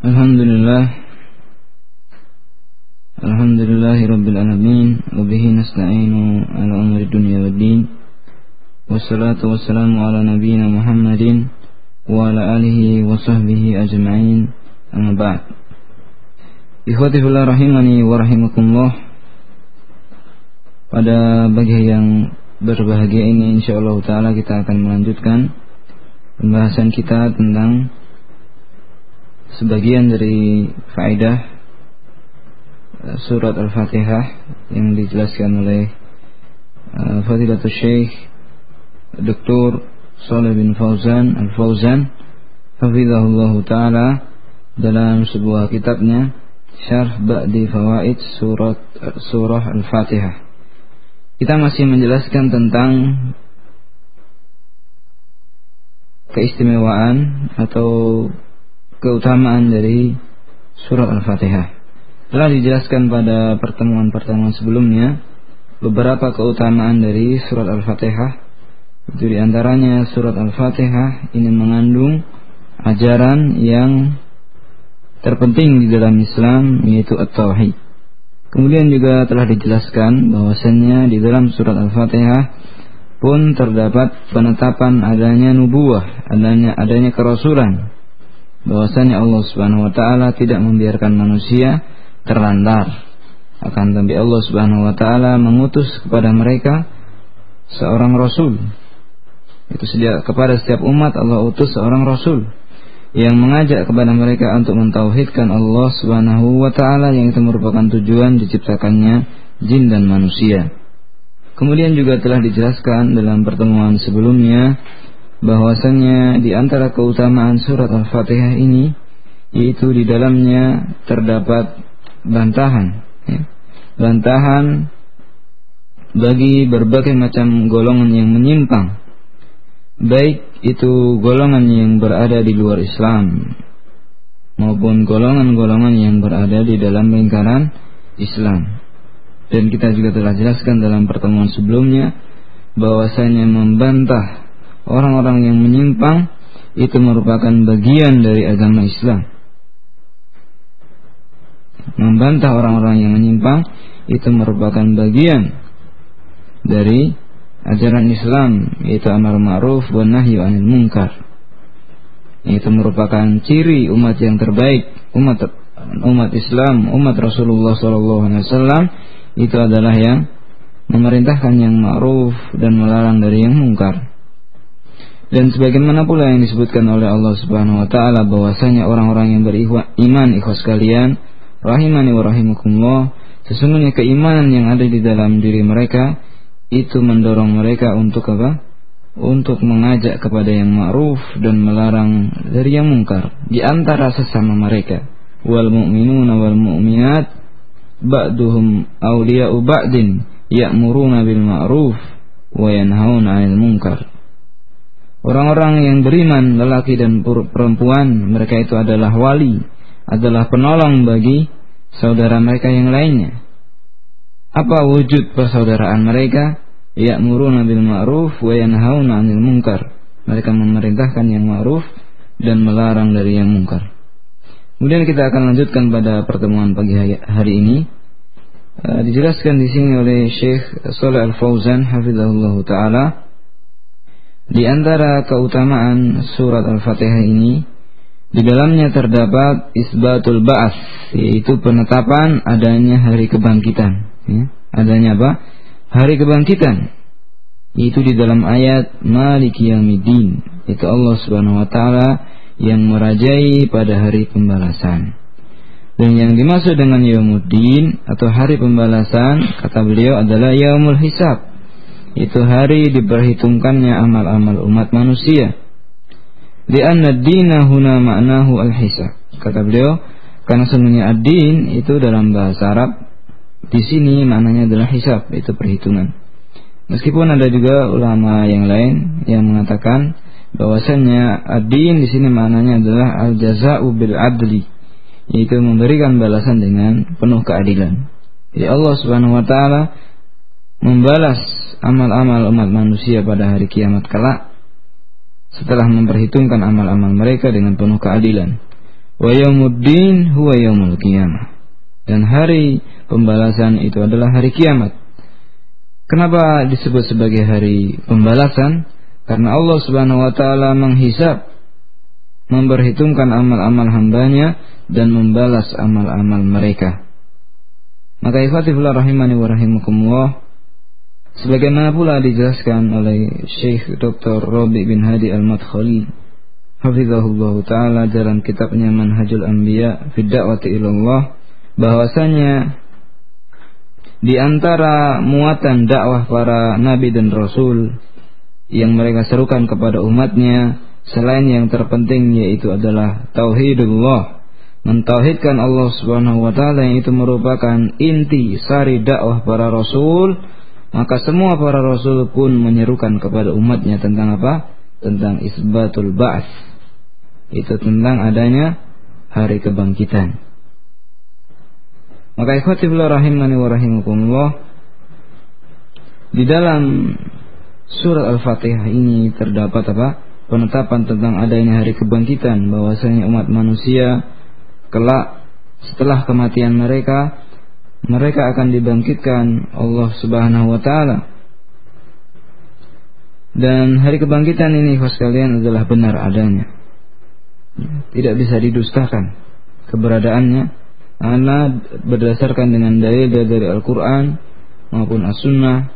Alhamdulillah. Alhamdulillahi Rabbil Alamin. Wabihi nasta'inu ala umri dunia wa din. Wassalatu wassalamu ala nabiyina Muhammadin Wa ala alihi wa sahbihi ajma'in. Amma ba'd. Ikhwati fillah rahimani wa rahimakumullah. Pada bagi yang berbahagia ini insyaallah ta'ala kita akan melanjutkan Pembahasan kita tentang sebagian dari faedah eh, surat Al-Fatihah yang dijelaskan oleh uh, Fadilatul Syekh Dr. Saleh bin Fauzan Al-Fauzan Hafizahullah Ta'ala dalam sebuah kitabnya Syarh Ba'di Fawaid Surat Surah Al-Fatihah kita masih menjelaskan tentang keistimewaan atau keutamaan dari surat Al-Fatihah. Telah dijelaskan pada pertemuan-pertemuan sebelumnya beberapa keutamaan dari surat Al-Fatihah. Itu di antaranya surat Al-Fatihah ini mengandung ajaran yang terpenting di dalam Islam yaitu At-Tauhid. Kemudian juga telah dijelaskan bahwasannya di dalam surat Al-Fatihah pun terdapat penetapan adanya nubuah, adanya adanya kerasulan bahwasanya Allah Subhanahu wa taala tidak membiarkan manusia terlantar. Akan tetapi Allah Subhanahu wa taala mengutus kepada mereka seorang rasul. Itu sejak kepada setiap umat Allah utus seorang rasul yang mengajak kepada mereka untuk mentauhidkan Allah Subhanahu wa taala yang itu merupakan tujuan diciptakannya jin dan manusia. Kemudian juga telah dijelaskan dalam pertemuan sebelumnya bahwasannya di antara keutamaan surat Al-Fatihah ini yaitu di dalamnya terdapat bantahan ya. bantahan bagi berbagai macam golongan yang menyimpang baik itu golongan yang berada di luar Islam maupun golongan-golongan yang berada di dalam lingkaran Islam dan kita juga telah jelaskan dalam pertemuan sebelumnya bahwasanya membantah orang-orang yang menyimpang itu merupakan bagian dari agama Islam. Membantah orang-orang yang menyimpang itu merupakan bagian dari ajaran Islam yaitu amar ma'ruf wa nahyi 'anil munkar. Itu merupakan ciri umat yang terbaik, umat umat Islam, umat Rasulullah SAW itu adalah yang memerintahkan yang ma'ruf dan melarang dari yang mungkar. Dan sebagaimana pula yang disebutkan oleh Allah Subhanahu wa taala bahwasanya orang-orang yang beriman ikhwas kalian rahimani wa rahimakumullah sesungguhnya keimanan yang ada di dalam diri mereka itu mendorong mereka untuk apa? Untuk mengajak kepada yang ma'ruf dan melarang dari yang mungkar di antara sesama mereka. Wal mu'minuna wal mu'minat ba'duhum awliya'u ba'din ya'muruna bil ma'ruf wa yanhauna 'anil munkar. Orang-orang yang beriman, lelaki dan perempuan, mereka itu adalah wali, adalah penolong bagi saudara mereka yang lainnya. Apa wujud persaudaraan mereka? Ya'muruna bil ma'ruf wa yanhauna 'anil munkar. Mereka memerintahkan yang ma'ruf dan melarang dari yang munkar. Kemudian kita akan lanjutkan pada pertemuan pagi hari ini. Uh, dijelaskan di sini oleh Syekh Saleh Al Fauzan hafizahullah taala di antara keutamaan surat Al-Fatihah ini di dalamnya terdapat isbatul ba'as yaitu penetapan adanya hari kebangkitan. Ya. adanya apa? Hari kebangkitan. Itu di dalam ayat Maliki Yaumiddin. Itu Allah Subhanahu wa taala yang merajai pada hari pembalasan. Dan yang dimaksud dengan Yaumuddin atau hari pembalasan kata beliau adalah Yaumul Hisab itu hari diperhitungkannya amal-amal umat manusia. Di dina huna ma'nahu al-hisab. Kata beliau, karena sebenarnya ad-din itu dalam bahasa Arab di sini maknanya adalah hisab, itu perhitungan. Meskipun ada juga ulama yang lain yang mengatakan bahwasanya ad-din di sini maknanya adalah al-jaza'u bil adli, yaitu memberikan balasan dengan penuh keadilan. Jadi Allah Subhanahu wa taala membalas amal-amal umat manusia pada hari kiamat kelak setelah memperhitungkan amal-amal mereka dengan penuh keadilan. Wa yaumuddin huwa yaumul qiyamah. Dan hari pembalasan itu adalah hari kiamat. Kenapa disebut sebagai hari pembalasan? Karena Allah Subhanahu wa taala menghisap memperhitungkan amal-amal hambanya dan membalas amal-amal mereka. Maka ikhwatifullah rahimani wa rahimakumullah Sebagaimana pula dijelaskan oleh Syekh Dr. Robi bin Hadi Al-Madkhali Hafizahullah Ta'ala dalam kitabnya Manhajul Anbiya Fi Da'wati Ilallah bahwasanya di antara muatan dakwah para nabi dan rasul yang mereka serukan kepada umatnya selain yang terpenting yaitu adalah tauhidullah mentauhidkan Allah Subhanahu wa taala yang itu merupakan inti sari dakwah para rasul maka semua para rasul pun menyerukan kepada umatnya tentang apa? Tentang isbatul ba'ts itu tentang adanya hari kebangkitan. Maka ikhwatifillah rahimani wa rahimakumullah di dalam surat Al-Fatihah ini terdapat apa? Penetapan tentang adanya hari kebangkitan bahwasanya umat manusia kelak setelah kematian mereka mereka akan dibangkitkan Allah Subhanahu wa taala. Dan hari kebangkitan ini khas kalian adalah benar adanya. Tidak bisa didustakan keberadaannya Ana berdasarkan dengan dalil dari Al-Quran maupun As-Sunnah,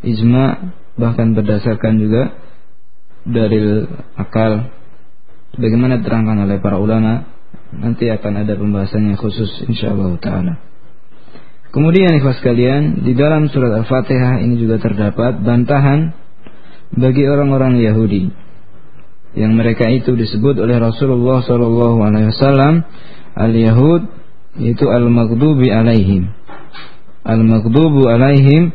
ijma bahkan berdasarkan juga dari akal bagaimana terangkan oleh para ulama nanti akan ada pembahasannya khusus insyaallah taala. Kemudian ikhlas kalian di dalam surat Al-Fatihah ini juga terdapat bantahan bagi orang-orang Yahudi yang mereka itu disebut oleh Rasulullah SAW al-Yahud itu al-maghdubi alaihim. Al-maghdubu alaihim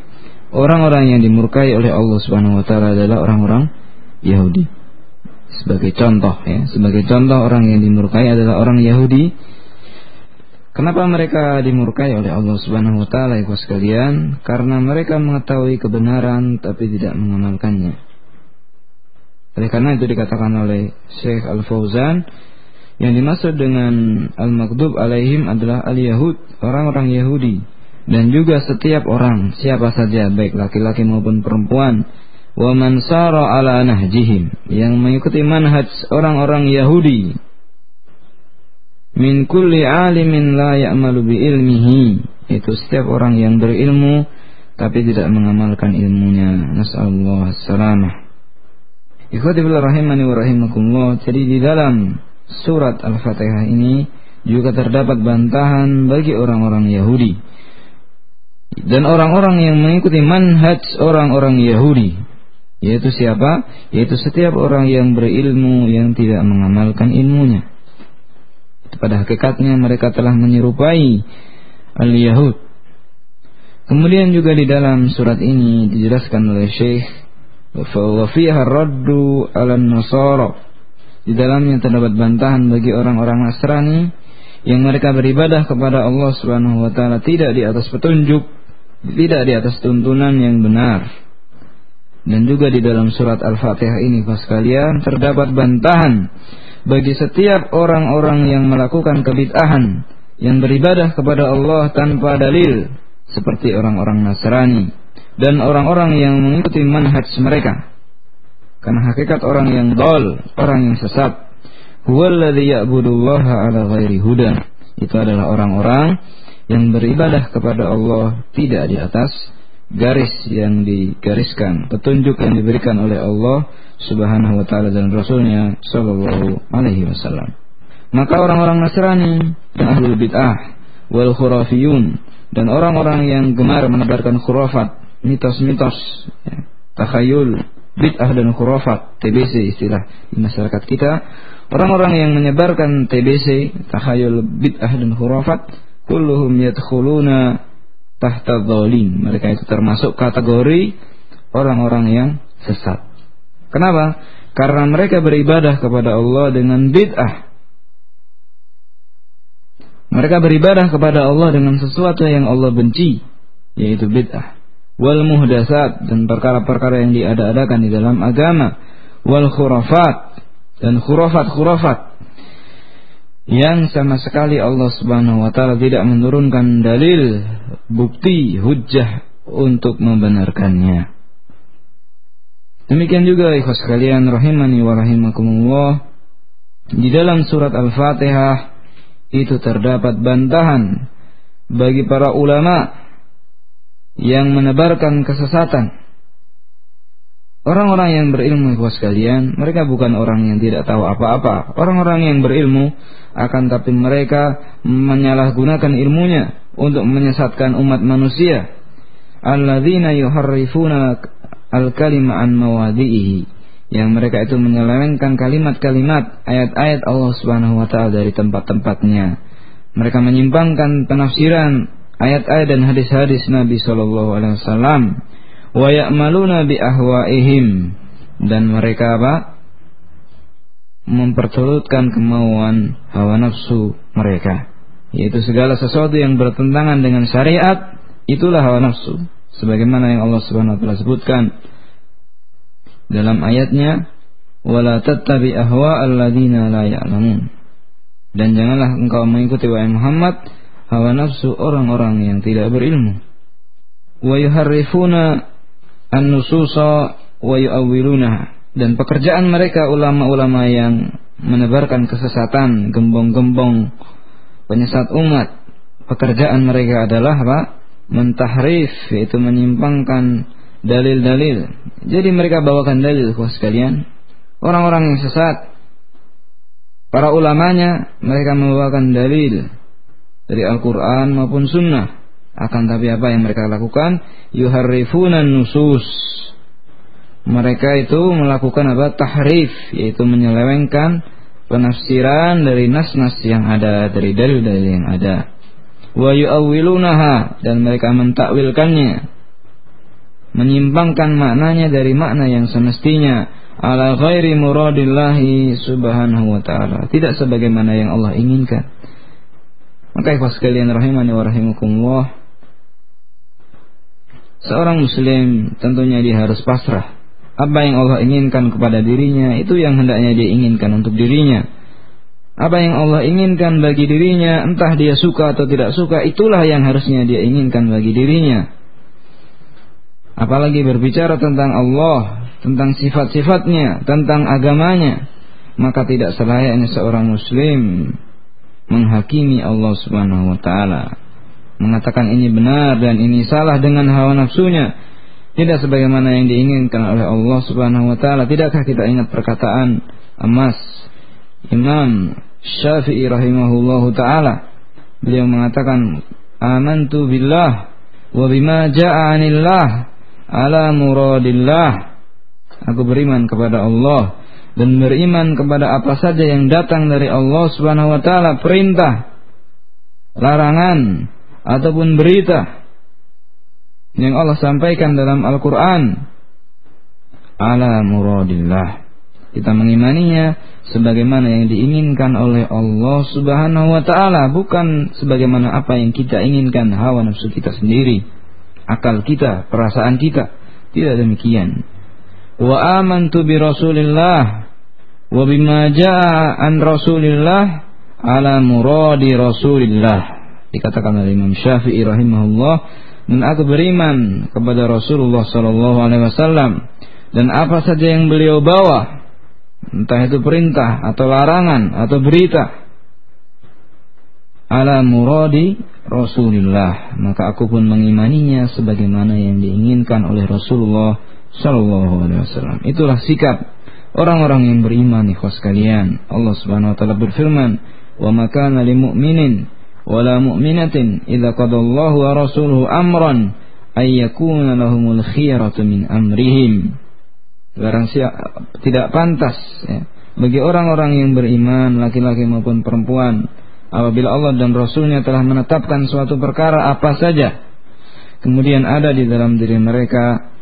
orang-orang yang dimurkai oleh Allah Subhanahu wa taala adalah orang-orang Yahudi. Sebagai contoh ya, sebagai contoh orang yang dimurkai adalah orang Yahudi. Kenapa mereka dimurkai oleh Allah Subhanahu wa taala ya sekalian? Karena mereka mengetahui kebenaran tapi tidak mengamalkannya. Oleh karena itu dikatakan oleh Syekh Al-Fauzan yang dimaksud dengan al-maghdub alaihim adalah al-yahud, orang-orang Yahudi dan juga setiap orang, siapa saja baik laki-laki maupun perempuan, wa man sara ala nahjihim. Yang mengikuti manhaj orang-orang Yahudi. Min kulli alimin la ya'malu bi ilmihi. Itu setiap orang yang berilmu tapi tidak mengamalkan ilmunya. Nasallahu salamah Ikhwati rahimani wa rahimakumullah. Jadi di dalam surat Al-Fatihah ini juga terdapat bantahan bagi orang-orang Yahudi. Dan orang-orang yang mengikuti manhaj orang-orang Yahudi yaitu siapa? yaitu setiap orang yang berilmu yang tidak mengamalkan ilmunya pada hakikatnya mereka telah menyerupai al-Yahud kemudian juga di dalam surat ini dijelaskan oleh Syekh wa fiha raddu ala nasara di dalamnya terdapat bantahan bagi orang-orang Nasrani yang mereka beribadah kepada Allah Subhanahu wa taala tidak di atas petunjuk, tidak di atas tuntunan yang benar. Dan juga di dalam surat Al-Fatihah ini pas kalian terdapat bantahan bagi setiap orang-orang yang melakukan kebid'ahan yang beribadah kepada Allah tanpa dalil seperti orang-orang Nasrani dan orang-orang yang mengikuti manhaj mereka karena hakikat orang yang dol, orang yang sesat, ya'budullaha ala ghairi huda. Itu adalah orang-orang yang beribadah kepada Allah tidak di atas garis yang digariskan, petunjuk yang diberikan oleh Allah Subhanahu wa taala dan Rasulnya sallallahu alaihi wasallam. Maka orang-orang Nasrani dan ahlul bid'ah wal khurafiyun dan orang-orang yang gemar menebarkan khurafat, mitos-mitos, ya, takhayul, bid'ah dan khurafat, TBC istilah di masyarakat kita. Orang-orang yang menyebarkan TBC, tahayul bid'ah dan khurafat, kulluhum yadkhuluna tahta. Mereka itu termasuk kategori orang-orang yang sesat. Kenapa? Karena mereka beribadah kepada Allah dengan bid'ah. Mereka beribadah kepada Allah dengan sesuatu yang Allah benci, yaitu bid'ah wal muhdasat dan perkara-perkara yang diada-adakan di dalam agama wal khurafat dan khurafat-khurafat yang sama sekali Allah Subhanahu wa taala tidak menurunkan dalil bukti hujjah untuk membenarkannya. Demikian juga ikhwas sekalian rahimani wa rahimakumullah di dalam surat Al-Fatihah itu terdapat bantahan bagi para ulama yang menebarkan kesesatan Orang-orang yang berilmu ikhwas sekalian, mereka bukan orang yang tidak tahu apa-apa. Orang-orang yang berilmu akan tapi mereka menyalahgunakan ilmunya untuk menyesatkan umat manusia. Alladzina yuharrifuna al-kalima an mawadihi. Yang mereka itu menyelewengkan kalimat-kalimat ayat-ayat Allah Subhanahu wa taala dari tempat-tempatnya. Mereka menyimpangkan penafsiran ayat-ayat dan hadis-hadis Nabi sallallahu alaihi wasallam wa ya'maluna bi ahwaihim. Dan mereka apa? memperturutkan kemauan hawa nafsu mereka. Yaitu segala sesuatu yang bertentangan dengan syariat itulah hawa nafsu. Sebagaimana yang Allah Subhanahu wa taala sebutkan dalam ayatnya wala tattabi ahwa alladziina la ya'lamun. Dan janganlah engkau mengikuti wahai Muhammad hawa nafsu orang-orang yang tidak berilmu. Wa an-nususa wa yu'awwilunaha dan pekerjaan mereka ulama-ulama yang menebarkan kesesatan, gembong-gembong penyesat umat. Pekerjaan mereka adalah apa? Mentahrif, yaitu menyimpangkan dalil-dalil. Jadi mereka bawakan dalil, kuas sekalian. Orang-orang yang sesat, para ulamanya mereka membawakan dalil dari Al-Quran maupun Sunnah. Akan tapi apa yang mereka lakukan? Yuharrifuna nusus. Mereka itu melakukan apa? Tahrif, yaitu menyelewengkan penafsiran dari nas-nas yang ada, dari dalil-dalil yang ada. Wa yu'awwilunaha dan mereka mentakwilkannya. Menyimpangkan maknanya dari makna yang semestinya ala ghairi muradillahi subhanahu wa ta'ala. Tidak sebagaimana yang Allah inginkan. Maka ikhwas sekalian rahimani wa rahimakumullah Seorang muslim tentunya dia harus pasrah. Apa yang Allah inginkan kepada dirinya itu yang hendaknya dia inginkan untuk dirinya. Apa yang Allah inginkan bagi dirinya, entah dia suka atau tidak suka, itulah yang harusnya dia inginkan bagi dirinya. Apalagi berbicara tentang Allah, tentang sifat-sifatnya, tentang agamanya, maka tidak selayaknya seorang muslim menghakimi Allah Subhanahu wa taala mengatakan ini benar dan ini salah dengan hawa nafsunya. Tidak sebagaimana yang diinginkan oleh Allah Subhanahu wa taala. Tidakkah kita ingat perkataan emas Imam Syafi'i rahimahullahu taala? Beliau mengatakan amantu billah wa bima jaa ala muradillah. Aku beriman kepada Allah dan beriman kepada apa saja yang datang dari Allah Subhanahu wa taala perintah larangan ataupun berita yang Allah sampaikan dalam Al-Quran. Ala muradillah. Kita mengimaninya sebagaimana yang diinginkan oleh Allah Subhanahu wa taala bukan sebagaimana apa yang kita inginkan hawa nafsu kita sendiri akal kita perasaan kita. Tidak demikian. Wa amantu bi rasulillah wa bima jaa an rasulillah ala muradi rasulillah dikatakan oleh Imam Syafi'i rahimahullah dan aku beriman kepada Rasulullah sallallahu alaihi wasallam dan apa saja yang beliau bawa entah itu perintah atau larangan atau berita ala muradi Rasulullah maka aku pun mengimaninya sebagaimana yang diinginkan oleh Rasulullah sallallahu alaihi wasallam. Itulah sikap orang-orang yang beriman ikhwas kalian. Allah Subhanahu wa taala berfirman wa makana lil wala mu'minatin idza qadallahu wa rasuluhu amran ay yakuna lahumul khiyaratu min amrihim. Barang siapa tidak pantas ya, bagi orang-orang yang beriman laki-laki maupun perempuan apabila Allah dan Rasulnya telah menetapkan suatu perkara apa saja kemudian ada di dalam diri mereka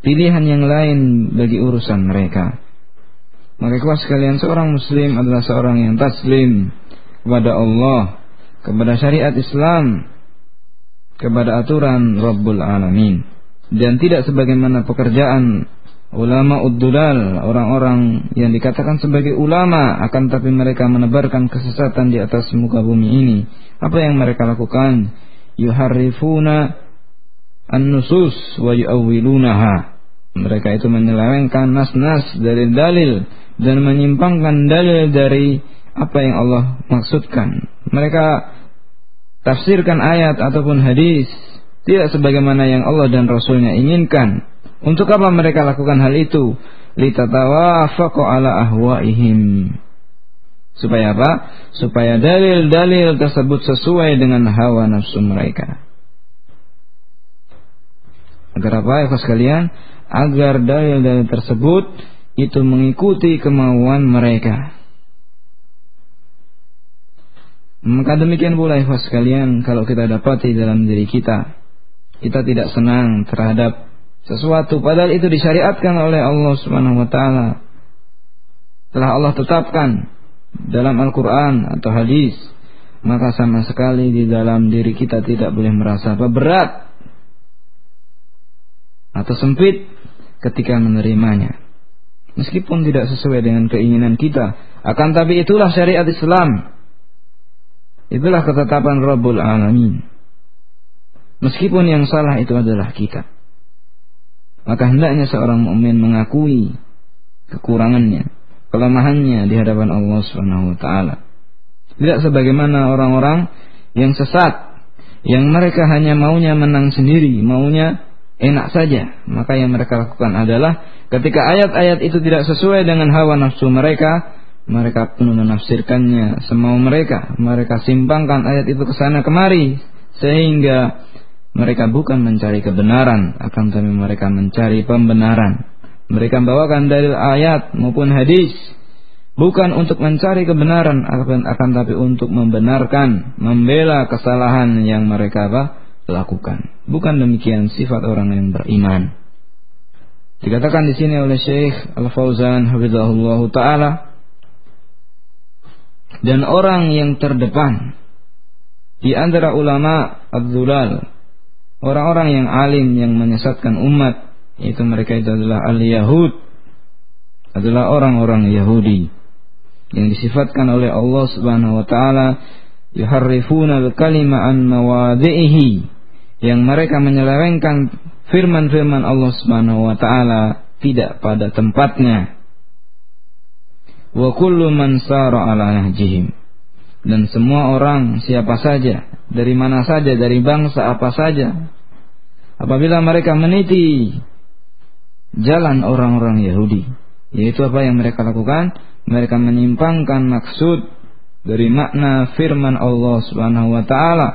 pilihan yang lain bagi urusan mereka. Maka kuas sekalian seorang muslim adalah seorang yang taslim kepada Allah kepada syariat Islam, kepada aturan Rabbul Alamin. Dan tidak sebagaimana pekerjaan ulama uddulal, orang-orang yang dikatakan sebagai ulama akan tapi mereka menebarkan kesesatan di atas muka bumi ini. Apa yang mereka lakukan? Yuharrifuna an-nusus wa yu'awwilunaha. Mereka itu menyelewengkan nas-nas dari dalil dan menyimpangkan dalil dari apa yang Allah maksudkan. Mereka tafsirkan ayat ataupun hadis tidak sebagaimana yang Allah dan Rasulnya inginkan. Untuk apa mereka lakukan hal itu? Litatawafaqu ala ahwaihim. Supaya apa? Supaya dalil-dalil tersebut sesuai dengan hawa nafsu mereka. Agar apa ya sekalian? Agar dalil-dalil tersebut itu mengikuti kemauan mereka. Maka demikian pula ikhwas sekalian kalau kita dapati dalam diri kita kita tidak senang terhadap sesuatu padahal itu disyariatkan oleh Allah Subhanahu wa taala. Telah Allah tetapkan dalam Al-Qur'an atau hadis, maka sama sekali di dalam diri kita tidak boleh merasa apa berat atau sempit ketika menerimanya. Meskipun tidak sesuai dengan keinginan kita, akan tapi itulah syariat Islam. Itulah ketetapan Rabbul Alamin. Meskipun yang salah itu adalah kita. Maka hendaknya seorang mukmin mengakui kekurangannya, kelemahannya di hadapan Allah Subhanahu wa taala. Tidak sebagaimana orang-orang yang sesat, yang mereka hanya maunya menang sendiri, maunya enak saja. Maka yang mereka lakukan adalah ketika ayat-ayat itu tidak sesuai dengan hawa nafsu mereka, mereka pun menafsirkannya semau mereka. Mereka simpangkan ayat itu ke sana kemari sehingga mereka bukan mencari kebenaran, akan tapi mereka mencari pembenaran. Mereka membawakan dalil ayat maupun hadis bukan untuk mencari kebenaran akan, akan tapi untuk membenarkan, membela kesalahan yang mereka apa? lakukan. Bukan demikian sifat orang yang beriman. Dikatakan di sini oleh Syekh Al Fauzan Hafizahullah taala dan orang yang terdepan. Di antara ulama Abdulal orang-orang yang alim yang menyesatkan umat itu mereka itu adalah al-Yahud. Adalah orang-orang Yahudi. Yang disifatkan oleh Allah Subhanahu wa taala yuharrifuna al-kalima an mawadhihi yang mereka menyelewengkan firman-firman Allah Subhanahu wa taala tidak pada tempatnya wa kullu man sara ala nahjihim. Dan semua orang siapa saja dari mana saja dari bangsa apa saja apabila mereka meniti jalan orang-orang Yahudi yaitu apa yang mereka lakukan? Mereka menyimpangkan maksud dari makna firman Allah Subhanahu wa taala.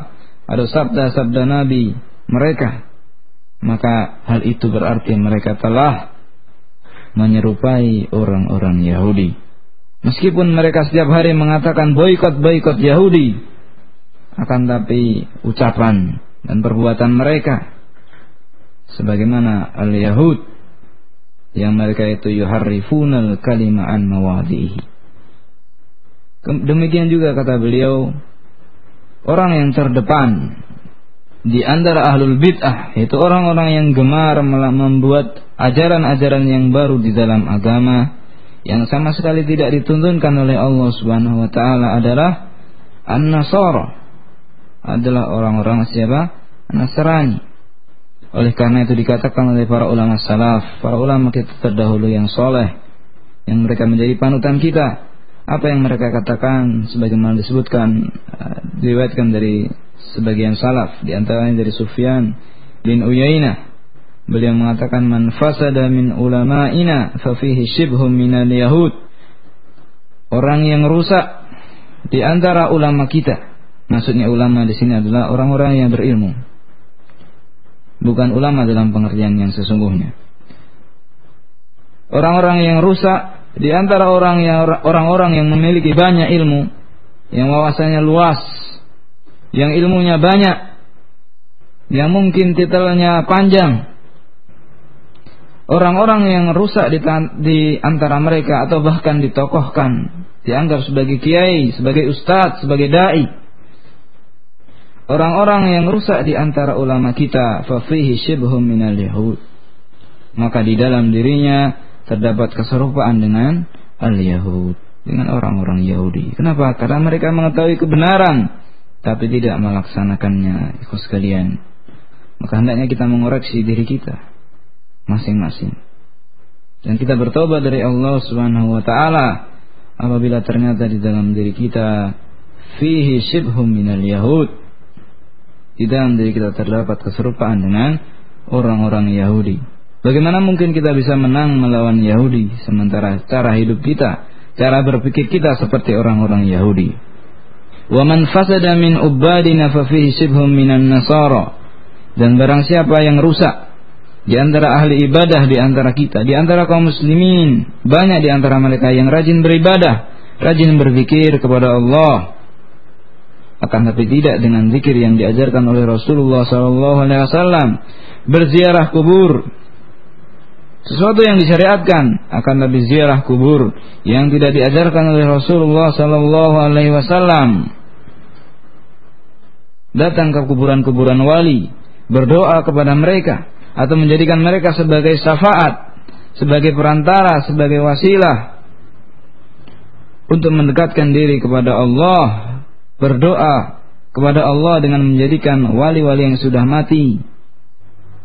Ada sabda-sabda nabi mereka. Maka hal itu berarti mereka telah menyerupai orang-orang Yahudi Meskipun mereka setiap hari mengatakan boykot-boykot Yahudi, akan tapi ucapan dan perbuatan mereka sebagaimana al-Yahud yang mereka itu yuharrifunal kalima'an mawadhihi. Demikian juga kata beliau orang yang terdepan di antara ahlul bid'ah yaitu orang-orang yang gemar membuat ajaran-ajaran yang baru di dalam agama yang sama sekali tidak dituntunkan oleh Allah Subhanahu wa taala adalah An-Nasara adalah orang-orang siapa? Nasrani. Oleh karena itu dikatakan oleh para ulama salaf, para ulama kita terdahulu yang soleh, yang mereka menjadi panutan kita. Apa yang mereka katakan sebagaimana disebutkan uh, diriwayatkan dari sebagian salaf, di antaranya dari Sufyan bin Uyainah Beliau mengatakan man fasada min ulama'ina fa fihi shibhum minal yahud. Orang yang rusak di antara ulama kita. Maksudnya ulama di sini adalah orang-orang yang berilmu. Bukan ulama dalam pengertian yang sesungguhnya. Orang-orang yang rusak di antara orang yang orang-orang yang memiliki banyak ilmu, yang wawasannya luas, yang ilmunya banyak, yang mungkin titelnya panjang, orang-orang yang rusak di, di antara mereka atau bahkan ditokohkan dianggap sebagai kiai, sebagai ustadz, sebagai dai. Orang-orang yang rusak di antara ulama kita, fafihi shibhum minal yahud. maka di dalam dirinya terdapat keserupaan dengan al-Yahud, dengan orang-orang Yahudi. Kenapa? Karena mereka mengetahui kebenaran tapi tidak melaksanakannya, ikut sekalian. Maka hendaknya kita mengoreksi diri kita masing-masing. Dan kita bertobat dari Allah Subhanahu wa taala apabila ternyata di dalam diri kita fihi shibhum minal yahud di dalam diri kita terdapat keserupaan dengan orang-orang Yahudi. Bagaimana mungkin kita bisa menang melawan Yahudi sementara cara hidup kita, cara berpikir kita seperti orang-orang Yahudi. Wa man fasada min ubadina fa fihi shibhum minan nasara. Dan barang siapa yang rusak di antara ahli ibadah di antara kita, di antara kaum muslimin, banyak di antara mereka yang rajin beribadah, rajin berzikir kepada Allah, akan tapi tidak dengan zikir yang diajarkan oleh Rasulullah SAW berziarah kubur. Sesuatu yang disyariatkan akan lebih ziarah kubur yang tidak diajarkan oleh Rasulullah sallallahu alaihi wasallam. Datang ke kuburan-kuburan wali, berdoa kepada mereka atau menjadikan mereka sebagai syafaat, sebagai perantara, sebagai wasilah untuk mendekatkan diri kepada Allah, berdoa kepada Allah dengan menjadikan wali-wali yang sudah mati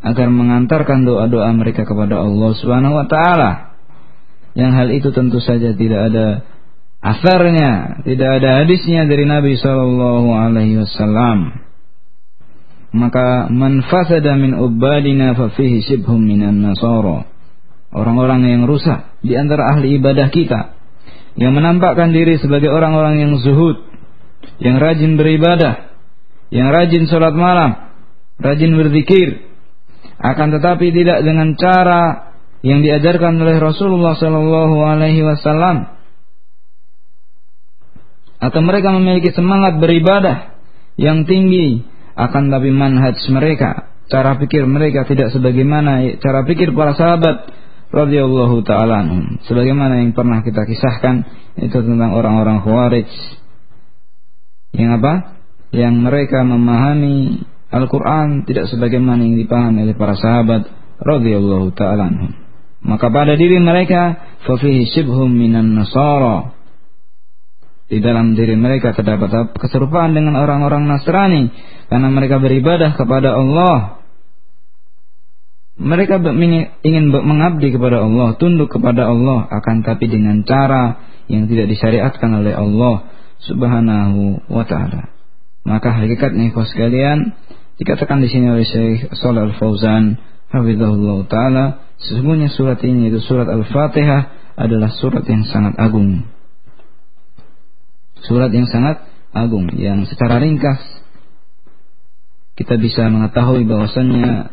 agar mengantarkan doa-doa mereka kepada Allah Subhanahu wa taala. Yang hal itu tentu saja tidak ada asarnya, tidak ada hadisnya dari Nabi sallallahu alaihi wasallam. Maka man fasada min ubadina fa fihi shibhum minan nasara. Orang-orang yang rusak di antara ahli ibadah kita yang menampakkan diri sebagai orang-orang yang zuhud, yang rajin beribadah, yang rajin sholat malam, rajin berzikir, akan tetapi tidak dengan cara yang diajarkan oleh Rasulullah Sallallahu Alaihi Wasallam atau mereka memiliki semangat beribadah yang tinggi akan tapi manhaj mereka cara pikir mereka tidak sebagaimana cara pikir para sahabat radhiyallahu taala sebagaimana yang pernah kita kisahkan itu tentang orang-orang khawarij. Yang apa? Yang mereka memahami Al-Quran tidak sebagaimana yang dipahami oleh para sahabat radhiyallahu taala Maka pada diri mereka fafihi shibhum minan nasara. Di dalam diri mereka terdapat keserupaan dengan orang-orang Nasrani karena mereka beribadah kepada Allah. Mereka ingin mengabdi kepada Allah, tunduk kepada Allah akan tapi dengan cara yang tidak disyariatkan oleh Allah Subhanahu wa taala. Maka hakikatnya kau sekalian Dikatakan di sini oleh Syekh Shalal Al-Fauzan hafizahullah taala, sesungguhnya surat ini yaitu surat Al-Fatihah adalah surat yang sangat agung. Surat yang sangat agung yang secara ringkas kita bisa mengetahui bahwasannya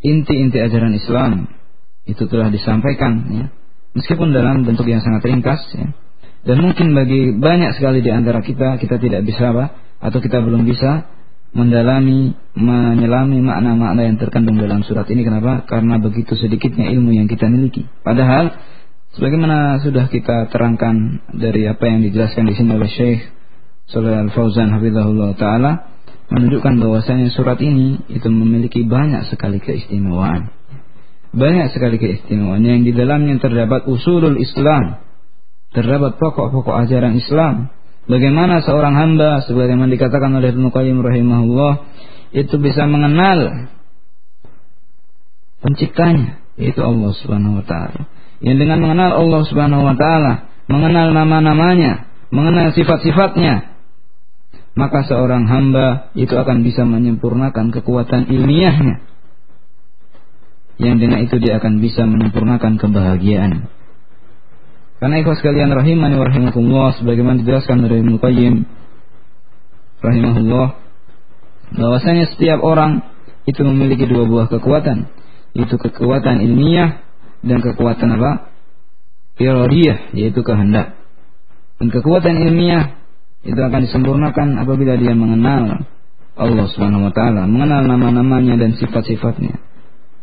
inti-inti ajaran Islam itu telah disampaikan ya. Meskipun dalam bentuk yang sangat ringkas ya. Dan mungkin bagi banyak sekali di antara kita, kita tidak bisa apa, atau kita belum bisa mendalami, menyelami makna-makna yang terkandung dalam surat ini. Kenapa? Karena begitu sedikitnya ilmu yang kita miliki. Padahal, sebagaimana sudah kita terangkan dari apa yang dijelaskan di sini oleh Syekh Salih Al-Fauzan Hafizahullah Ta'ala, menunjukkan bahwasanya surat ini itu memiliki banyak sekali keistimewaan. Banyak sekali keistimewaan yang di dalamnya terdapat usulul Islam, terdapat pokok-pokok ajaran Islam. Bagaimana seorang hamba sebagaimana dikatakan oleh Ibnu Qayyim rahimahullah itu bisa mengenal penciptanya yaitu Allah Subhanahu wa taala. Yang dengan mengenal Allah Subhanahu wa taala, mengenal nama-namanya, mengenal sifat-sifatnya, maka seorang hamba itu akan bisa menyempurnakan kekuatan ilmiahnya. Yang dengan itu dia akan bisa menyempurnakan kebahagiaan. Karena ikhwas sekalian rahimani wa rahimakumullah sebagaimana dijelaskan dari Ibnu Qayyim rahimahullah bahwasanya setiap orang itu memiliki dua buah kekuatan, itu kekuatan ilmiah dan kekuatan apa? Iradiyah, yaitu kehendak. Dan kekuatan ilmiah itu akan disempurnakan apabila dia mengenal Allah Subhanahu wa taala, mengenal nama-namanya dan sifat-sifatnya.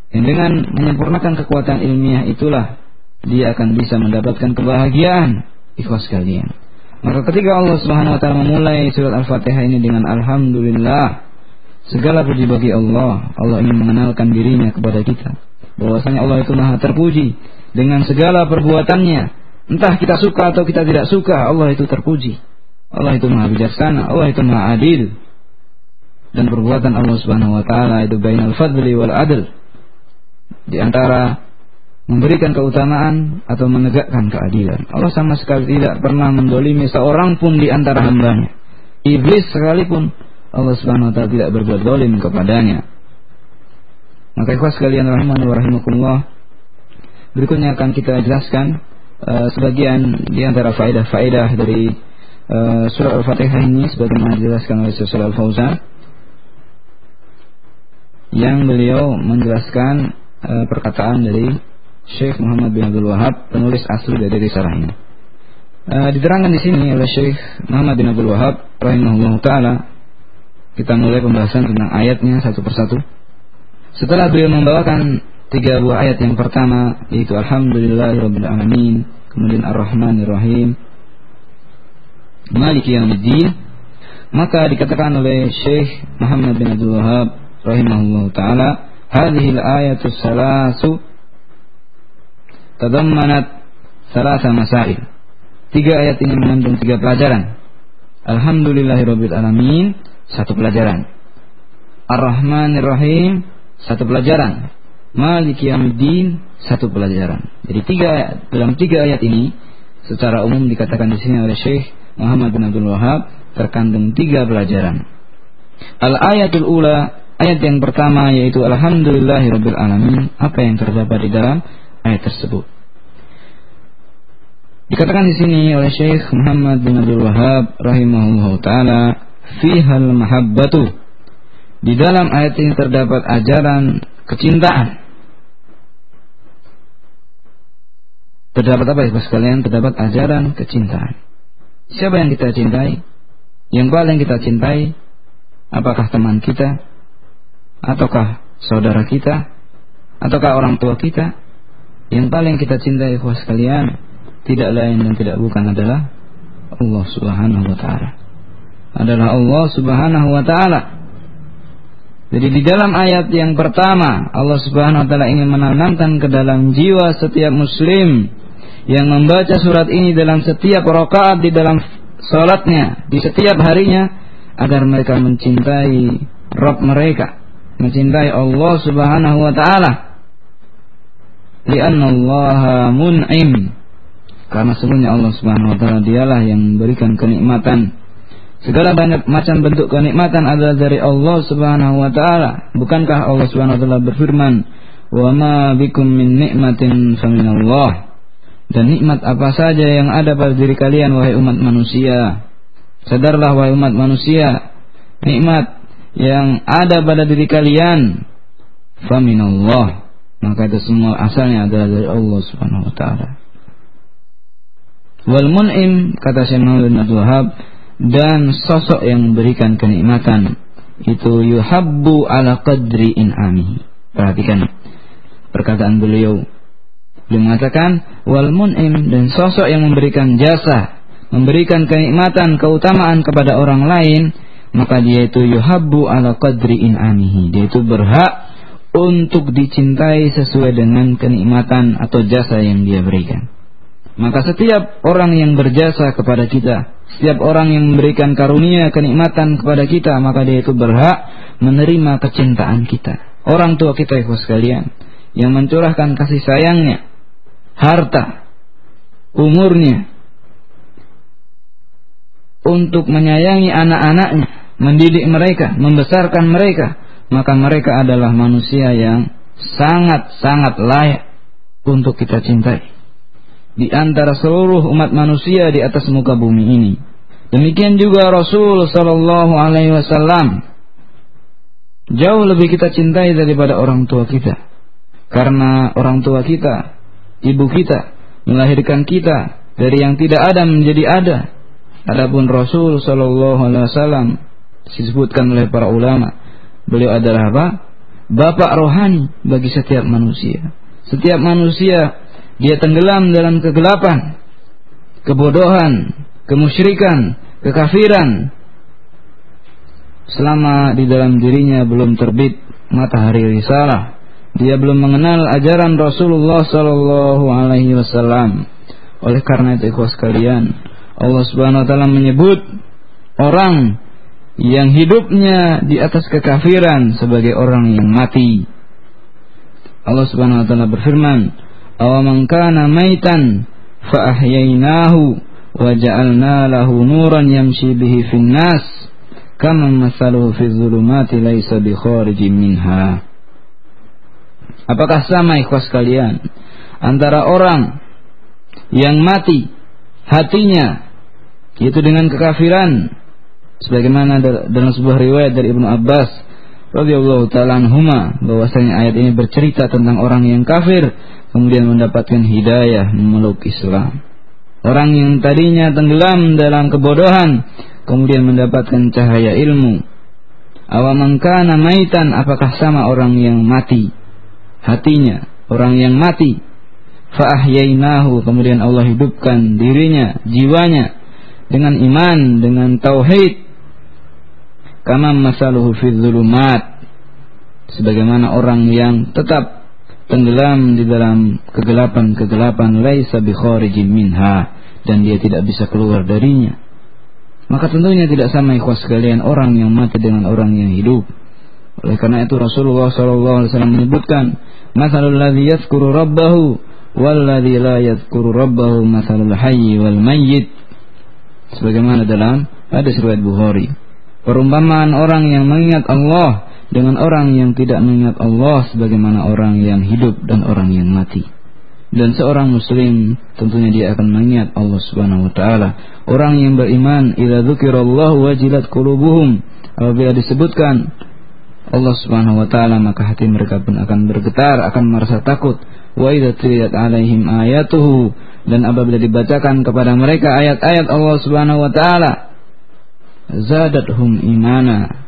Dan dengan menyempurnakan kekuatan ilmiah itulah dia akan bisa mendapatkan kebahagiaan ikhlas kalian. Maka ketika Allah Subhanahu wa taala memulai surat Al-Fatihah ini dengan alhamdulillah Segala puji bagi Allah. Allah ingin mengenalkan dirinya kepada kita. Bahwasanya Allah itu maha terpuji dengan segala perbuatannya. Entah kita suka atau kita tidak suka, Allah itu terpuji. Allah itu maha bijaksana, Allah itu maha adil. Dan perbuatan Allah Subhanahu wa taala itu bainal fadli wal adl. Di antara memberikan keutamaan atau menegakkan keadilan. Allah sama sekali tidak pernah mendolimi seorang pun di antara hambanya. Iblis sekalipun Allah Subhanahu wa taala tidak berbuat zalim kepadanya. Maka ikhwas sekalian rahimani wa rahimakumullah. Berikutnya akan kita jelaskan uh, sebagian di antara faedah-faedah dari uh, surah Al-Fatihah ini sebagaimana dijelaskan oleh Syekh Al-Fauzan yang beliau menjelaskan uh, perkataan dari Syekh Muhammad bin Abdul Wahab penulis asli dari risalah ini. Uh, diterangkan di sini oleh Syekh Muhammad bin Abdul Wahab rahimahullah taala kita mulai pembahasan tentang ayatnya satu persatu. Setelah beliau membawakan tiga buah ayat yang pertama yaitu Alhamdulillahirabbil alamin, kemudian Ar-Rahmanir-Rahim, Maliki Yaumiddin, maka dikatakan oleh Syekh Muhammad bin Abdul Wahab rahimahullah taala, hadhihi al-ayatu salasu tadammanat salasa masail. Tiga ayat ini mengandung tiga pelajaran. Alhamdulillahirabbil alamin satu pelajaran. Ar-Rahmanir Rahim satu pelajaran. Maliki Yaumiddin satu pelajaran. Jadi tiga dalam tiga ayat ini secara umum dikatakan di sini oleh Syekh Muhammad bin Abdul Wahab terkandung tiga pelajaran. Al ayatul ula ayat yang pertama yaitu Alhamdulillahirabbil alamin. Apa yang terdapat di dalam ayat tersebut? Dikatakan di sini oleh Syekh Muhammad bin Abdul Wahab rahimahullah taala fihal mahabbatu. Di dalam ayat ini terdapat ajaran kecintaan. Terdapat apa ya sekalian? Terdapat ajaran kecintaan. Siapa yang kita cintai? Yang paling kita cintai apakah teman kita? Ataukah saudara kita? Ataukah orang tua kita? Yang paling kita cintai ikhwas sekalian tidak lain dan tidak bukan adalah Allah Subhanahu wa taala adalah Allah Subhanahu wa taala. Jadi di dalam ayat yang pertama Allah Subhanahu wa taala ingin menanamkan ke dalam jiwa setiap muslim yang membaca surat ini dalam setiap rakaat di dalam salatnya di setiap harinya agar mereka mencintai Rabb mereka, mencintai Allah Subhanahu wa taala. Karena sebenarnya Allah Subhanahu wa taala dialah yang memberikan kenikmatan Segala banyak macam bentuk kenikmatan adalah dari Allah Subhanahu wa taala. Bukankah Allah Subhanahu wa taala berfirman, "Wa ma bikum min nikmatin faminallah." Dan nikmat apa saja yang ada pada diri kalian wahai umat manusia. Sadarlah wahai umat manusia, nikmat yang ada pada diri kalian faminallah. Maka itu semua asalnya adalah dari Allah Subhanahu wa taala. Wal mun'im kata Syekh Muhammad bin Abdul Wahab dan sosok yang memberikan kenikmatan itu yuhabbu ala qadri in'amihi. Perhatikan perkataan beliau. Beliau mengatakan wal mun'im dan sosok yang memberikan jasa, memberikan kenikmatan, keutamaan kepada orang lain, maka dia itu yuhabbu ala qadri in'amihi. Dia itu berhak untuk dicintai sesuai dengan kenikmatan atau jasa yang dia berikan. Maka setiap orang yang berjasa kepada kita, setiap orang yang memberikan karunia kenikmatan kepada kita, maka dia itu berhak menerima kecintaan kita. Orang tua kita itu sekalian yang mencurahkan kasih sayangnya, harta, umurnya untuk menyayangi anak-anaknya, mendidik mereka, membesarkan mereka, maka mereka adalah manusia yang sangat-sangat layak untuk kita cintai di antara seluruh umat manusia di atas muka bumi ini. Demikian juga Rasul Shallallahu Alaihi Wasallam jauh lebih kita cintai daripada orang tua kita, karena orang tua kita, ibu kita melahirkan kita dari yang tidak ada menjadi ada. Adapun Rasul Shallallahu Alaihi Wasallam disebutkan oleh para ulama, beliau adalah apa? Bapak rohani bagi setiap manusia. Setiap manusia dia tenggelam dalam kegelapan, kebodohan, kemusyrikan, kekafiran. selama di dalam dirinya belum terbit matahari risalah dia belum mengenal ajaran Rasulullah sallallahu alaihi wasallam oleh karena itu ikhwas sekalian Allah Subhanahu wa taala menyebut orang yang hidupnya di atas kekafiran sebagai orang yang mati Allah Subhanahu wa taala berfirman aw man kana maitan fa ahyainahu wa ja'alna lahu nuran yamshi bihi fin nas. Kama masaluhu fi dhulumati laisa bi kharijin minha. Apakah sama ikhwas kalian antara orang yang mati hatinya yaitu dengan kekafiran? Sebagaimana dalam sebuah riwayat dari Ibnu Abbas radhiyallahu taala anhuma bahwasanya ayat ini bercerita tentang orang yang kafir kemudian mendapatkan hidayah memeluk Islam. Orang yang tadinya tenggelam dalam kebodohan kemudian mendapatkan cahaya ilmu. Awamangkana maitan apakah sama orang yang mati hatinya, orang yang mati. Fa'ahyainahu kemudian Allah hidupkan dirinya, jiwanya dengan iman, dengan tauhid. Kama masaluhu fi dhulumat. Sebagaimana orang yang tetap tenggelam di dalam kegelapan-kegelapan laisa bi kharijin minha dan dia tidak bisa keluar darinya maka tentunya tidak sama ikhwas sekalian orang yang mati dengan orang yang hidup. Oleh karena itu Rasulullah SAW menyebutkan, "Masalul ladzi yadhkuru rabbahu wal ladzi la yadhkuru rabbahu masalul hayyi wal mayyit." Sebagaimana dalam hadis riwayat Bukhari. Perumpamaan orang yang mengingat Allah dengan orang yang tidak mengingat Allah sebagaimana orang yang hidup dan orang yang mati dan seorang muslim tentunya dia akan mengingat Allah Subhanahu wa taala. Orang yang beriman idza dzukirallahu wajilat qulubuhum apabila disebutkan Allah Subhanahu wa taala maka hati mereka pun akan bergetar, akan merasa takut. Wa idza tuliyat alaihim ayatuhu dan apabila dibacakan kepada mereka ayat-ayat Allah Subhanahu wa taala zadathum imana.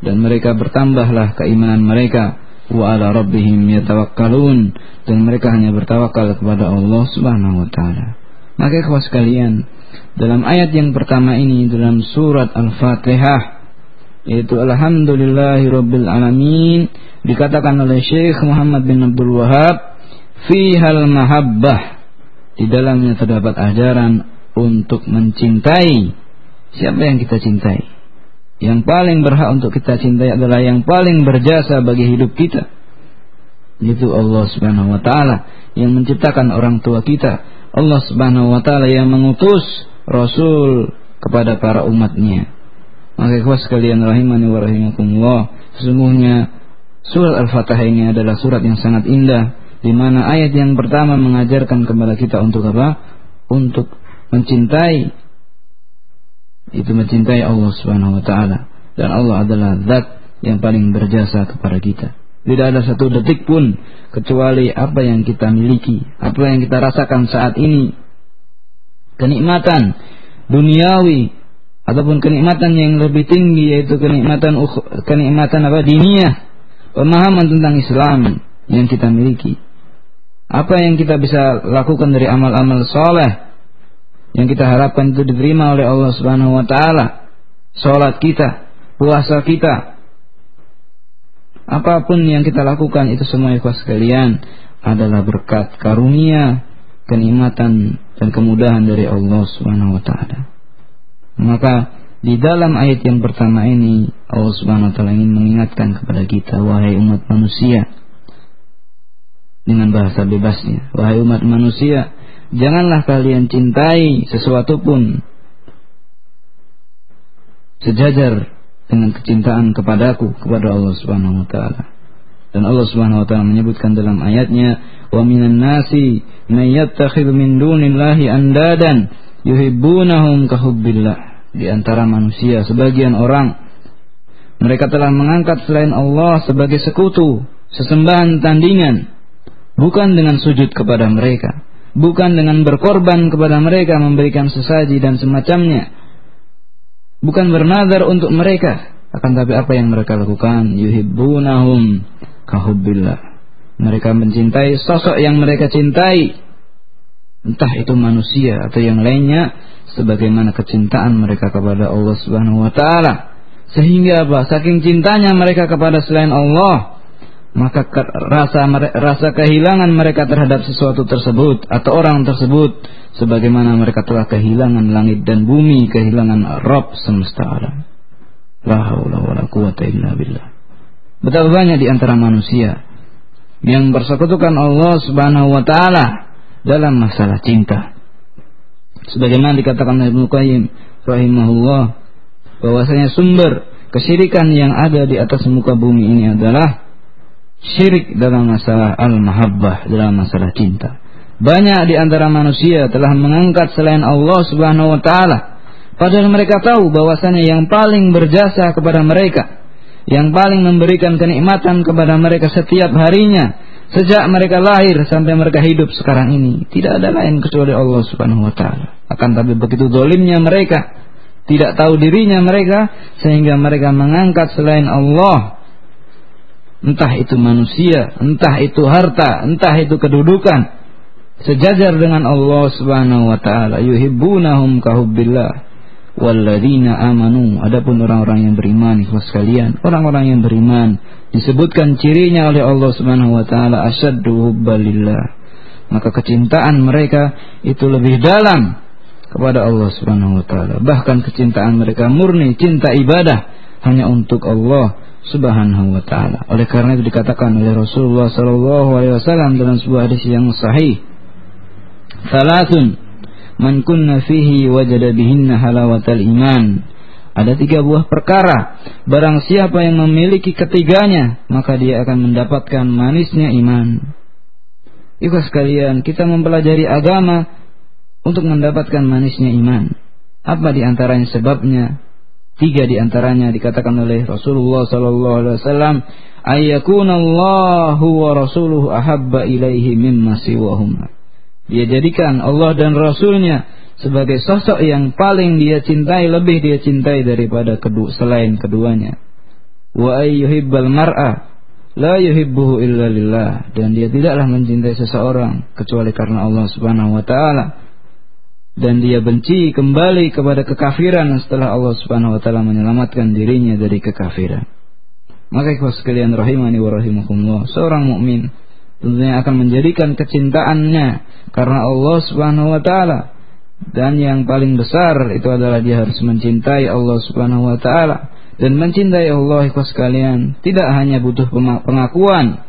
Dan mereka bertambahlah keimanan mereka. Wa ala rabbihim yatawakkalun. Dan mereka hanya bertawakal kepada Allah Subhanahu wa taala. Maka kawan sekalian, dalam ayat yang pertama ini dalam surat Al-Fatihah yaitu alhamdulillahi rabbil alamin dikatakan oleh Syekh Muhammad bin Abdul Wahab hal mahabbah. Di dalamnya terdapat ajaran untuk mencintai siapa yang kita cintai yang paling berhak untuk kita cintai adalah yang paling berjasa bagi hidup kita. Itu Allah Subhanahu wa taala yang menciptakan orang tua kita. Allah Subhanahu wa taala yang mengutus rasul kepada para umatnya. Maka ikhwas sekalian rahimani wa rahimakumullah, sesungguhnya surat Al-Fatihah ini adalah surat yang sangat indah di mana ayat yang pertama mengajarkan kepada kita untuk apa? Untuk mencintai itu mencintai Allah Subhanahu wa taala dan Allah adalah zat yang paling berjasa kepada kita. Tidak ada satu detik pun kecuali apa yang kita miliki, apa yang kita rasakan saat ini. Kenikmatan duniawi ataupun kenikmatan yang lebih tinggi yaitu kenikmatan kenikmatan apa diniyah, pemahaman tentang Islam yang kita miliki. Apa yang kita bisa lakukan dari amal-amal soleh yang kita harapkan itu diterima oleh Allah Subhanahu wa taala. Salat kita, puasa kita, apa pun yang kita lakukan itu semua ikhwas sekalian adalah berkat karunia, kenikmatan dan kemudahan dari Allah Subhanahu wa taala. Maka di dalam ayat yang pertama ini Allah Subhanahu wa taala ingin mengingatkan kepada kita wahai umat manusia dengan bahasa bebasnya, wahai umat manusia, Janganlah kalian cintai sesuatu pun sejajar dengan kecintaan kepadaku kepada Allah Subhanahu wa taala. Dan Allah Subhanahu wa taala menyebutkan dalam ayatnya, "Wa minan nasi may yattakhidhu min dunillahi andadan yuhibbunahum kahubbillah." Di antara manusia sebagian orang mereka telah mengangkat selain Allah sebagai sekutu, sesembahan tandingan, bukan dengan sujud kepada mereka, bukan dengan berkorban kepada mereka memberikan sesaji dan semacamnya. Bukan bernazar untuk mereka. Akan tapi apa yang mereka lakukan? Yuhibbunahum kahubbillah. Mereka mencintai sosok yang mereka cintai. Entah itu manusia atau yang lainnya sebagaimana kecintaan mereka kepada Allah Subhanahu wa taala. Sehingga apa? Saking cintanya mereka kepada selain Allah, maka rasa rasa kehilangan mereka terhadap sesuatu tersebut atau orang tersebut sebagaimana mereka telah kehilangan langit dan bumi, kehilangan Rabb semesta alam. La haula billah. Betapa banyak di antara manusia yang bersekutukan Allah Subhanahu wa taala dalam masalah cinta. Sebagaimana dikatakan oleh Ibnu Qayyim rahimahullah bahwasanya sumber kesyirikan yang ada di atas muka bumi ini adalah syirik dalam masalah al-mahabbah, dalam masalah cinta. Banyak di antara manusia telah mengangkat selain Allah Subhanahu wa taala padahal mereka tahu bahwasanya yang paling berjasa kepada mereka, yang paling memberikan kenikmatan kepada mereka setiap harinya sejak mereka lahir sampai mereka hidup sekarang ini tidak ada lain kecuali Allah Subhanahu wa taala. Akan tapi begitu dolimnya mereka tidak tahu dirinya mereka sehingga mereka mengangkat selain Allah entah itu manusia, entah itu harta, entah itu kedudukan. Sejajar dengan Allah Subhanahu wa taala yuhibbunahum kahubbillah walladzina amanu. Adapun orang-orang yang beriman ikhlas sekalian orang-orang yang beriman disebutkan cirinya oleh Allah Subhanahu wa taala asyaddu hubbalillah. Maka kecintaan mereka itu lebih dalam kepada Allah Subhanahu wa taala. Bahkan kecintaan mereka murni cinta ibadah hanya untuk Allah Subhanahu wa taala oleh karena itu dikatakan oleh Rasulullah sallallahu alaihi wasallam dalam sebuah hadis yang sahih Thalathun man kunna fihi wajada bihinna halawatal iman. Ada tiga buah perkara. Barang siapa yang memiliki ketiganya, maka dia akan mendapatkan manisnya iman. Ikhlas sekalian, kita mempelajari agama untuk mendapatkan manisnya iman. Apa di antaranya sebabnya? Tiga di antaranya dikatakan oleh Rasulullah sallallahu alaihi wasallam, "Ayyakunallahu wa rasuluhu ahabba ilaihi mimma siwahuma." Dia jadikan Allah dan Rasulnya sebagai sosok yang paling dia cintai, lebih dia cintai daripada kedua, selain keduanya. Wa ayyuhibbal mar'a la yuhibbuhu illa lillah dan dia tidaklah mencintai seseorang kecuali karena Allah Subhanahu wa taala. Dan dia benci kembali kepada kekafiran setelah Allah Subhanahu wa taala menyelamatkan dirinya dari kekafiran. Maka ikhwas sekalian rahimani wa rahimakumullah, seorang mukmin tentunya akan menjadikan kecintaannya karena Allah Subhanahu wa taala. Dan yang paling besar itu adalah dia harus mencintai Allah Subhanahu wa taala. Dan mencintai Allah ikhwas sekalian tidak hanya butuh pengakuan.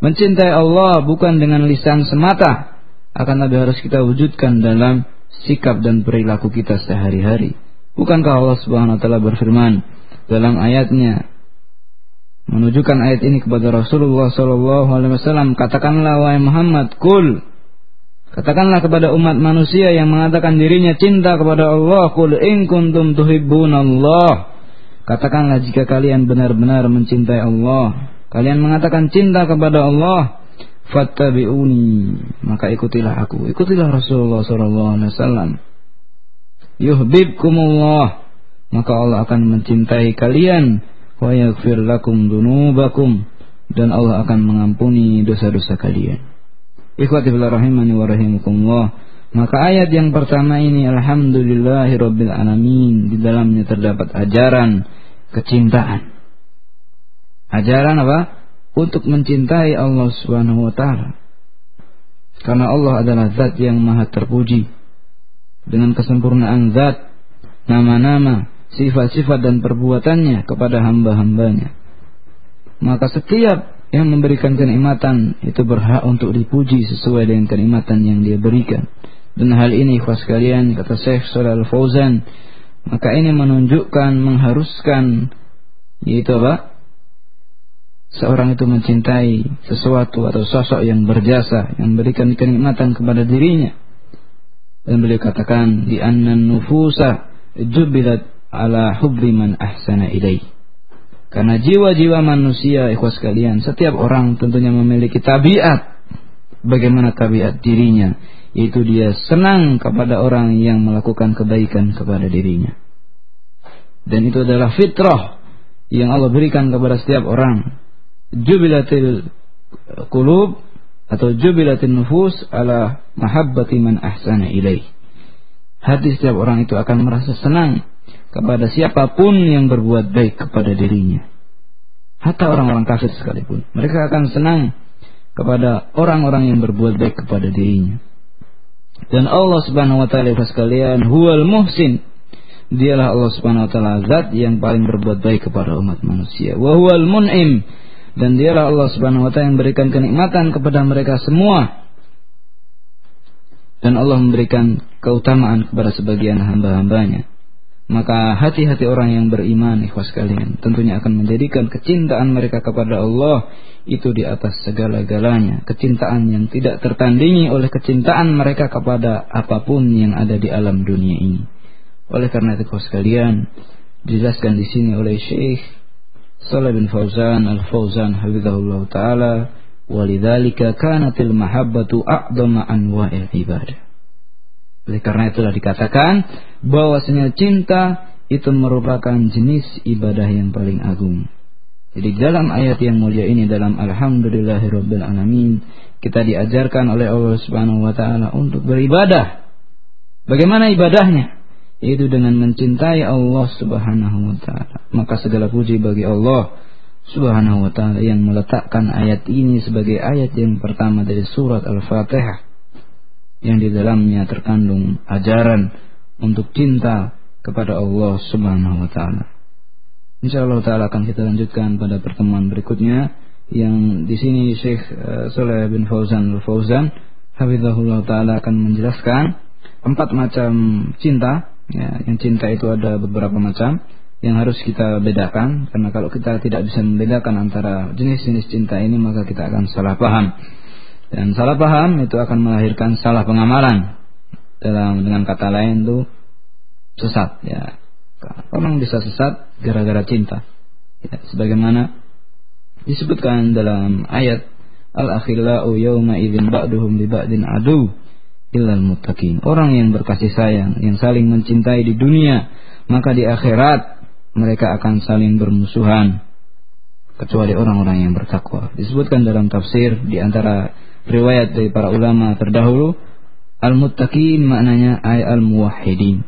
Mencintai Allah bukan dengan lisan semata. Akan tapi harus kita wujudkan dalam sikap dan perilaku kita sehari-hari. Bukankah Allah Subhanahu wa taala berfirman dalam ayatnya? Menunjukkan ayat ini kepada Rasulullah Sallallahu Alaihi Wasallam katakanlah wahai Muhammad kul. Katakanlah kepada umat manusia yang mengatakan dirinya cinta kepada Allah kul in kuntum Allah. Katakanlah jika kalian benar-benar mencintai Allah kalian mengatakan cinta kepada Allah fattabi'uni maka ikutilah aku ikutilah Rasulullah sallallahu alaihi wasallam yuhibbukumullah maka Allah akan mencintai kalian wa yaghfir lakum dunubakum dan Allah akan mengampuni dosa-dosa kalian. Ikhwati fillah rahimani wa rahimakumullah. Maka ayat yang pertama ini alhamdulillahirabbil alamin di dalamnya terdapat ajaran kecintaan. Ajaran apa? Untuk mencintai Allah Subhanahu wa taala. Karena Allah adalah zat yang maha terpuji. Dengan kesempurnaan zat, nama-nama, sifat-sifat dan perbuatannya kepada hamba-hambanya. Maka setiap yang memberikan kenikmatan itu berhak untuk dipuji sesuai dengan kenikmatan yang dia berikan. Dan hal ini ikhwas kalian kata Syekh Shalal Fauzan maka ini menunjukkan mengharuskan yaitu apa? Seorang itu mencintai sesuatu atau sosok yang berjasa yang memberikan kenikmatan kepada dirinya. Dan beliau katakan di annan nufusa jubilat ala hubbi man ahsana ilaih. Karena jiwa-jiwa manusia, ikhwas sekalian, setiap orang tentunya memiliki tabiat. Bagaimana tabiat dirinya? Yaitu dia senang kepada orang yang melakukan kebaikan kepada dirinya. Dan itu adalah fitrah yang Allah berikan kepada setiap orang. Jubilatil kulub atau jubilatil nufus ala mahabbati man ahsana ilaih. Hati setiap orang itu akan merasa senang kepada siapa pun yang berbuat baik kepada dirinya. Hatta orang-orang kafir sekalipun. Mereka akan senang kepada orang-orang yang berbuat baik kepada dirinya. Dan Allah Subhanahu wa taala sekalian huwal muhsin. Dialah Allah Subhanahu wa taala zat yang paling berbuat baik kepada umat manusia. Wa huwal mun'im. Dan dialah Allah Subhanahu wa taala yang berikan kenikmatan kepada mereka semua. Dan Allah memberikan keutamaan kepada sebagian hamba-hambanya. Maka hati-hati orang yang beriman ikhwas kalian. Tentunya akan menjadikan kecintaan mereka kepada Allah itu di atas segala-galanya. Kecintaan yang tidak tertandingi oleh kecintaan mereka kepada apa pun yang ada di alam dunia ini. Oleh karena itu ikhwas kalian dijelaskan di sini oleh Syekh Salih bin Fauzan Al-Fauzan hafizahullah taala walidzalika kanatil mahabbatu a'dama anwa'il ibadah oleh karena itulah dikatakan bahwasanya cinta itu merupakan jenis ibadah yang paling agung. Jadi dalam ayat yang mulia ini dalam Alhamdulillahirabbil alamin kita diajarkan oleh Allah Subhanahu wa taala untuk beribadah. Bagaimana ibadahnya? Yaitu dengan mencintai Allah Subhanahu wa taala. Maka segala puji bagi Allah Subhanahu wa taala yang meletakkan ayat ini sebagai ayat yang pertama dari surat Al-Fatihah yang di dalamnya terkandung ajaran untuk cinta kepada Allah Subhanahu wa taala. Insyaallah taala akan kita lanjutkan pada pertemuan berikutnya yang di sini Syekh uh, Saleh bin Fauzan Al-Fauzan hafizahullah taala akan menjelaskan empat macam cinta ya yang cinta itu ada beberapa macam yang harus kita bedakan karena kalau kita tidak bisa membedakan antara jenis-jenis cinta ini maka kita akan salah paham. Dan salah paham itu akan melahirkan salah pengamalan. Dalam dengan kata lain itu sesat ya. Orang bisa sesat gara-gara cinta. Ya, sebagaimana disebutkan dalam ayat Al-akhillau yawma idzin ba'duhum li ba'din adu illal muttaqin. Orang yang berkasih sayang, yang saling mencintai di dunia, maka di akhirat mereka akan saling bermusuhan kecuali orang-orang yang bertakwa. Disebutkan dalam tafsir di antara riwayat dari para ulama terdahulu al-muttaqin maknanya ay al-muwahhidin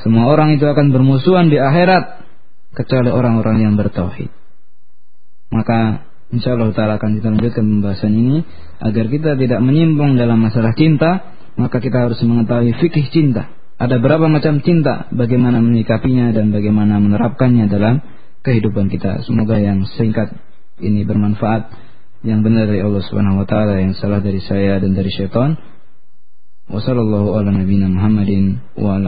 semua orang itu akan bermusuhan di akhirat kecuali orang-orang yang bertauhid maka insyaallah taala akan kita lanjutkan pembahasan ini agar kita tidak menyimpang dalam masalah cinta maka kita harus mengetahui fikih cinta. Ada berapa macam cinta bagaimana menyikapinya dan bagaimana menerapkannya dalam kehidupan kita. Semoga yang singkat ini bermanfaat. Yang benar dari Allah Subhanahu wa taala yang salah dari saya dan dari syaitan. Wa sallallahu ala nabiyyina Muhammadin wa